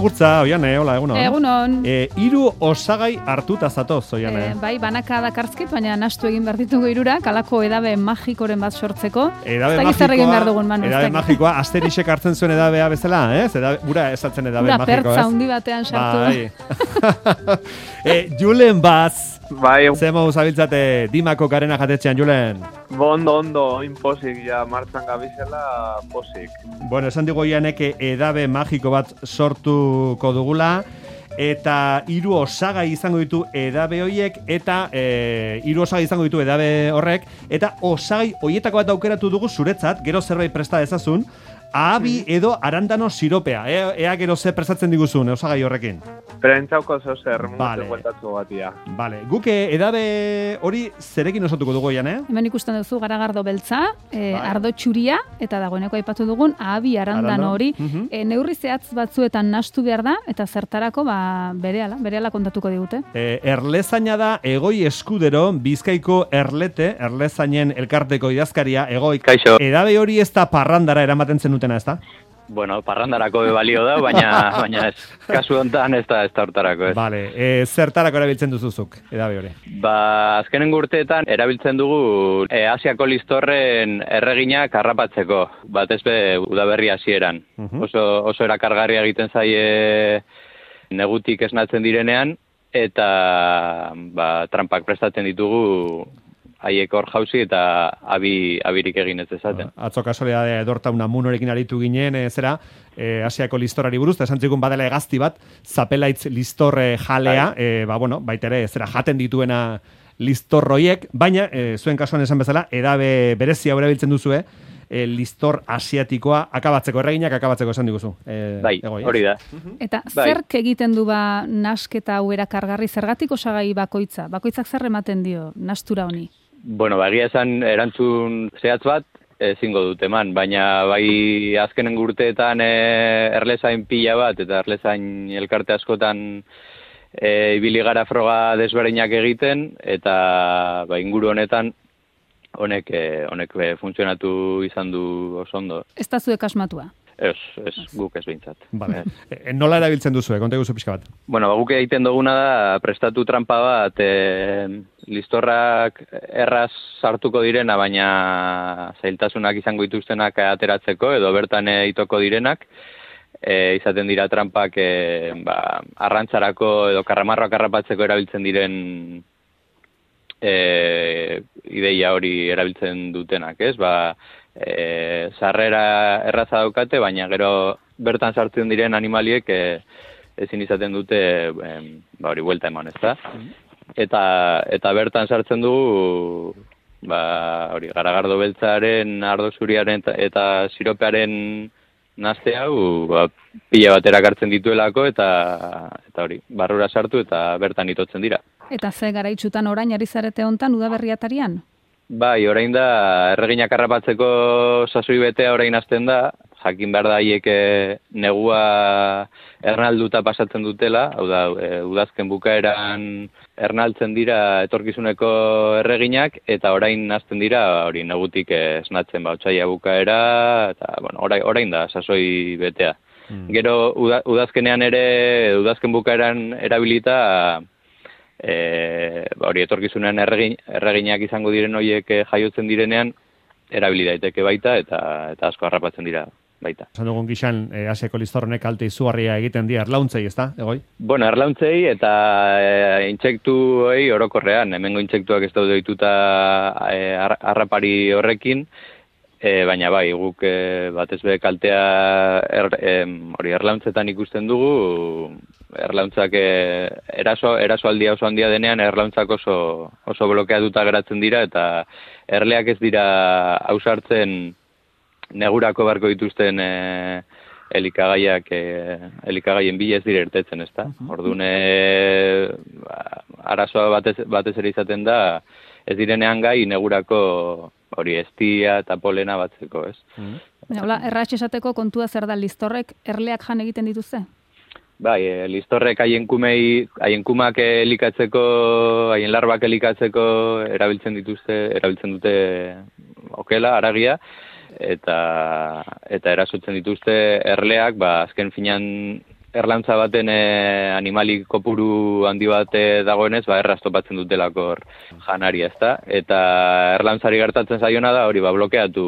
agurtza, oiane, hola, egunon. Egunon. E, iru osagai hartuta zatoz, oiane. E, bai, banaka dakartzkit, baina nastu egin behar ditugu irurak, kalako edabe magikoren bat sortzeko. Edabe zer egin behar dugun, Manu, Edabe magikoa, asterisek hartzen zuen edabea bezala, ez? Edabe, gura esatzen edabe Ura magiko, pertza ez? handi batean sartu. Bai. e, Julen Baz, Bai, zemo zabiltzate dimako garena jatetxean, Julen. ondo, ondo, inpozik, ja, martzan gabizela, posik. Bueno, esan digo ianek edabe magiko bat sortuko dugula, eta hiru osagai izango ditu edabe hoiek eta e, hiru osagai izango ditu edabe horrek eta osagai hoietako bat aukeratu dugu zuretzat, gero zerbait presta dezazun, ahabi edo arandano siropea. Ea, ea gero ze prestatzen diguzun osagai horrekin. Perentzauko zeu zer, Vale. gueltatu batia. Vale, guk eh, edabe hori zerekin osatuko dugu ian, eh? Hemen ikusten duzu garagardo beltza, e, Bai. ardo txuria, eta dagoeneko aipatu dugun, ahabi arandano hori. mhm. e, neurri zehatz batzuetan nastu behar da, eta zertarako, ba, berehala, berehala kontatuko digute. E, erlezaina da egoi eskudero bizkaiko erlete, erlezainen elkarteko idazkaria, egoi. Kaixo. Edabe hori ez da parrandara eramaten zenutena, ez da? Bueno, parrandarako balio da, baina baina ez. Kasu hontan ez da ez da hortarako, ez. Vale, e, zertarako erabiltzen duzuzuk, edabe hori. Ba, azkenen urteetan erabiltzen dugu e, Asiako listorren erreginak harrapatzeko, batez be udaberri hasieran. Mhm. Oso oso erakargarria egiten zaie negutik esnatzen direnean eta ba, trampak prestatzen ditugu haiek hor jauzi eta abi, abirik egin ez dezaten. Atzo kasualidadea edortauna munorekin aritu ginen, e, zera, e, Asiako listorari buruz, eta esan zikun badela egazti bat, zapelaitz listorre jalea, e, ba, bueno, baita ere, zera, jaten dituena listorroiek, baina, e, zuen kasuan esan bezala, edabe berezia erabiltzen duzue, e, listor asiatikoa akabatzeko, erreginak akabatzeko esan diguzu. E, Bai, egoi, hori da. Eta Bai. zerk egiten du ba nasketa hau erakargarri, zergatik osagai bakoitza? Bakoitzak zer ematen dio nastura honi? Bueno, ba, egia esan erantzun zehatz bat ezingo dut eman, baina bai azkenen urteetan e, erlezain pila bat eta erlezain elkarte askotan e, ibili gara froga desberdinak egiten eta ba, inguru honetan honek e, honek funtzionatu izan du oso ondo. Ez da zuek asmatua. Ez, ez, guk ez behintzat. Vale. E, nola erabiltzen duzue, konta guzu pixka bat. Bueno, ba, guk egiten duguna da prestatu trampa bat e, listorrak erraz sartuko direna, baina zailtasunak izango dituztenak ateratzeko edo bertan e, itoko direnak. E, izaten dira trampak e, ba, arrantzarako edo karramarroak harrapatzeko erabiltzen diren e, ideia hori erabiltzen dutenak, ez? Ba, e, sarrera erraza daukate, baina gero bertan sartzen diren animaliek e, ezin izaten dute em, ba hori buelta eman, ezta? Eta eta bertan sartzen dugu ba hori garagardo beltzaren, ardo zuriaren eta, eta siropearen naste hau ba, pila bat erakartzen dituelako eta eta hori barrura sartu eta bertan itotzen dira. Eta ze garaitsutan orain ari zarete hontan udaberriatarian? Bai, orain da, erreginak harrapatzeko sasoi betea orain hasten da, jakin behar da haiek eh, negua ernalduta pasatzen dutela, hau da, e, udazken bukaeran ernaltzen dira etorkizuneko erreginak, eta orain hasten dira, hori negutik eh, esnatzen ba, otsaila bukaera, eta bueno, orain, orain da, sasoi betea. Gero uda, udazkenean ere, udazken bukaeran erabilita, e, ba, hori etorkizunean erregin, erreginak izango diren horiek eh, jaiotzen direnean, erabili daiteke baita eta eta asko harrapatzen dira baita. Esan dugun gixan, e, Asiako listorronek kalte izugarria egiten dira erlauntzei, ez da, egoi? Bueno, erlauntzei eta e, intsektuei orokorrean, hemengo intsektuak ez daude dituta e, har- harrapari horrekin, e, baina bai, guk e, batez be kaltea er, em, hori erlauntzetan ikusten dugu, erlauntzak e, eraso, eraso aldia oso handia denean erlauntzak oso, oso blokeatuta geratzen dira eta erleak ez dira ausartzen negurako barko dituzten e, elikagaiak e, elikagaien bila ez dira irtetzen, ezta? Orduan e, arazoa batez, batez ere izaten da ez direnean gai negurako hori estia eta polena batzeko, ez? Baina, hola, erratx esateko kontua zer da listorrek erleak jan egiten dituzte? Bai, e, listorrek haien kumei, haien kumak elikatzeko, haien larbak elikatzeko erabiltzen dituzte, erabiltzen dute okela, aragia, eta eta erasotzen dituzte erleak, ba, azken finan erlantza baten e, animali kopuru handi bat dagoenez, ba, erraz topatzen dutelako hor janaria, ezta? Eta erlantzari gertatzen zaiona da, hori, ba, blokeatu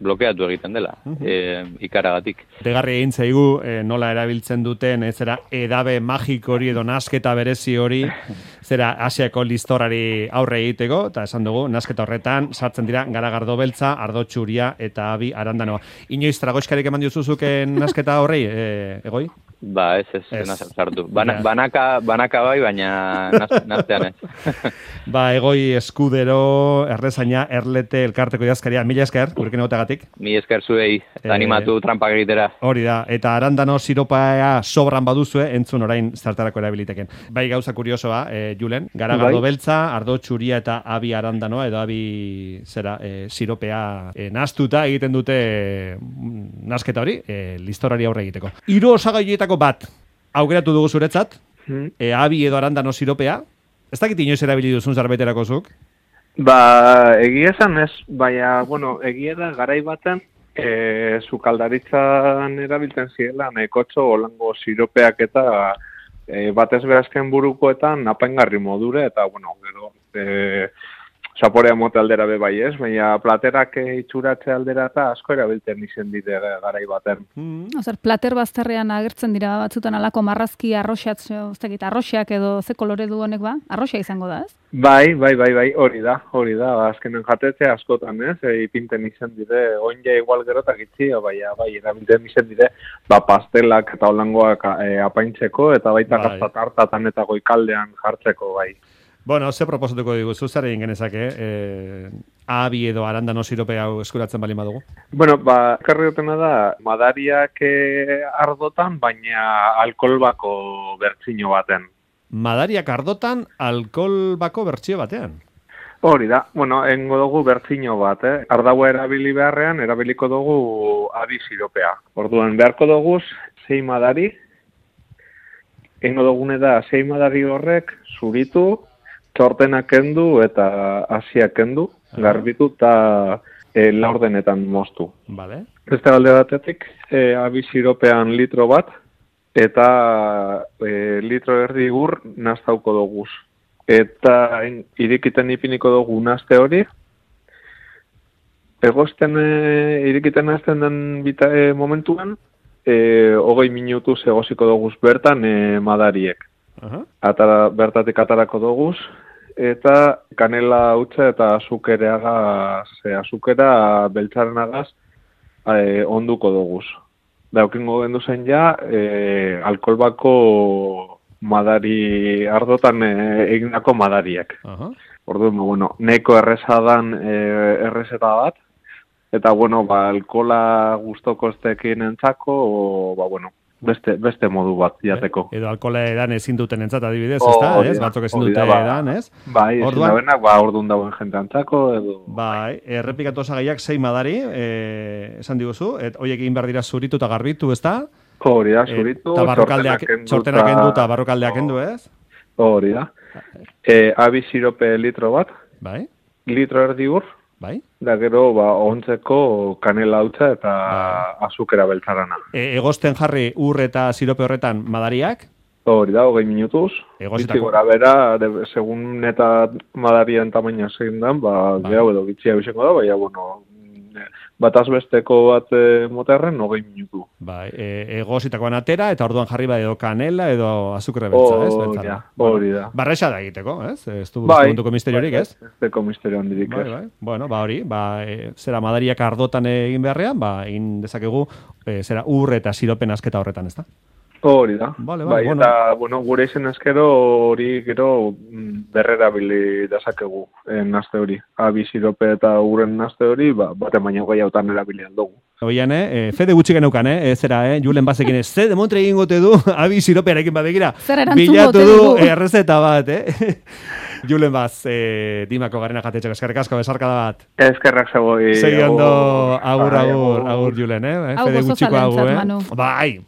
blokeatu egiten dela, e, ikaragatik. Degarri egin zaigu, e, nola erabiltzen duten, ez zera, edabe magiko hori edo nasketa berezi hori, zera, asiako listorari aurre egiteko, eta esan dugu, nasketa horretan, sartzen dira, garagardo beltza, ardo txuria eta abi arandanoa. Inoiz, tragoiskarik eman diozuzuken nasketa horrei, e, egoi? Ba, ez, ez, Ez. ez. sartu. Bana, Ja. banaka, banaka bai, baina naz, naztean ez. Ba, egoi eskudero, errezaina, erlete, elkarteko idazkaria, mila esker, gurekin egotagatik. Mi esker zuei, Eh, animatu trampak egitera. Hori da, eta arandano siropaea sobran baduzue, entzun orain zartarako erabiliteken. Bai gauza kuriosoa, e, Julen, garagardo Bai. beltza, ardo txuria eta abi arandanoa, edo abi zera, e, siropea e, nastuta egiten dute mm, nasketa hori, e, listorari aurre egiteko. Hiru osagaietako bat, aukeratu dugu zuretzat, Hmm. e, abi edo arandano siropea, ez dakit inoiz erabili duzun zarbeterako zuk? Ba, egia esan ez, baina, bueno, egia da garai baten, e, sukaldaritzan erabiltzen zirela, nekotxo holango siropeak eta e, batez berazken burukoetan apaingarri modure, eta, bueno, gero, e, zaporea mote aldera be bai ez, baina platerak itxuratze aldera eta asko erabiltzen izen dide garai baten. Mm. Ozer, plater bazterrean agertzen dira batzutan alako marrazki arroxatzo, ez dakit, arroxak edo ze kolore du honek ba? Arroxa izango da, ez? Bai, bai, bai, bai, hori da, hori da, azkenen jatetze askotan, ez, e, ipinten izen dire, oinja igual gero eta gitzi, bai, bai, erabiltzen izen dire, ba, pastelak eta holangoak e, apaintzeko, eta baita Bai. bai. tartatan eta goikaldean jartzeko, bai. Bueno, ze proposatuko diguzu, zer egin genezake, e, abi edo arandano siropea hau eskuratzen bali badugu? Bueno, ba, karri da, madariak e, ardotan, baina alkohol bako bertzino baten. Madariak ardotan alkohol bako bertsio batean. Hori da, bueno, engo dugu bertzino bat, eh? Ardaua erabili beharrean, erabiliko dugu abi siropea. Orduan, beharko dugu sei madari, engo dugune da sei madari horrek zuritu, txortenak kendu eta hasiak kendu, garbitu eta e, laurdenetan moztu. Vale. Beste alde batetik, e, abi siropean litro bat, eta e, litro erdi gur naztauko doguz. Eta en, irikiten ipiniko dugu nazte hori, egosten e, irikiten nazten den bita, e, momentuan, e, hogei minutuz egosiko doguz bertan e, madariek. Aha. Atara, bertatik atarako doguz, eta kanela utza eta azukereagaz, e, azukera beltzarenagaz e, onduko doguz. Daukingo gendu zen ja, e, alkolbako madari ardotan e, egindako madariek. Aha. Orduan, ba, bueno, neko errezadan e, errezeta bat, eta, bueno, ba, alkola estekin entzako, o, ba, bueno, beste, beste modu bat jateko. Edo alkola edan ezin duten entzat adibidez, Oh, ezta, ez? Batzuk ezin dute ba. edan, ez? Bai, Orduan- daudenak, ba, orduan dauen jente antzako, edo... Bai, errepikatu osagaiak sei madari, eh, esan diguzu, et hoiek egin behar dira zuritu eta garbitu, ezta? Hori da, zuritu, Eta barrukaldeak, txortenak kendu eta barrukaldeak kendu, ez? Hori da. E, abi sirope litro bat, Bai, litro erdi ur, bai. da gero, ba, ontzeko kanela hautza eta Bai. azukera beltzarana. E, egosten jarri ur eta sirope horretan madariak, Hori da, hogei minutuz. Egositako. Bitxi gora bera, de, segun eta madarien tamaina zein dan, ba, gehiago edo bitxia biziko da, baina, bueno, bat azbesteko bat e, moterren, hogei minutu. bai, e, egositakoan atera, eta orduan jarri bai edo kanela edo azukre beltza, ez? Hori Beltzara. da, hori da. Barresa da egiteko, ez? Ez du Bai. bai, misteriorik, ez? Ez deko misterio handirik, Bai, ez. bai. Bueno, ba hori, ba, e, zera madariak ardotan egin beharrean, ba, egin dezakegu, e, zera ur eta siropen asketa horretan, ezta? Hori da. Vale, vale, bai, bueno. eta, bueno, gure izen eskero hori gero mm, berrerabili dezakegu eh, naste hori. Abi sirope eta uren naste hori, ba, bate baina gehiagotan erabili aldugu. Oian, eh, fede gutxi geneukan, eh, zera, eh, Julen bazekin, ez, ze demontre egingo te du, abi siropearekin badegira. Zer Bilatu du digu? errezeta bat, eh. Julen baz, eh, dimako garena jatetxeko, eskerrik asko, besarkada bat. Eskerrak zagoi. Segi ondo, agur, Bai, agur, agur, Julen, eh? Fede gutxiko agur, eh? Bai,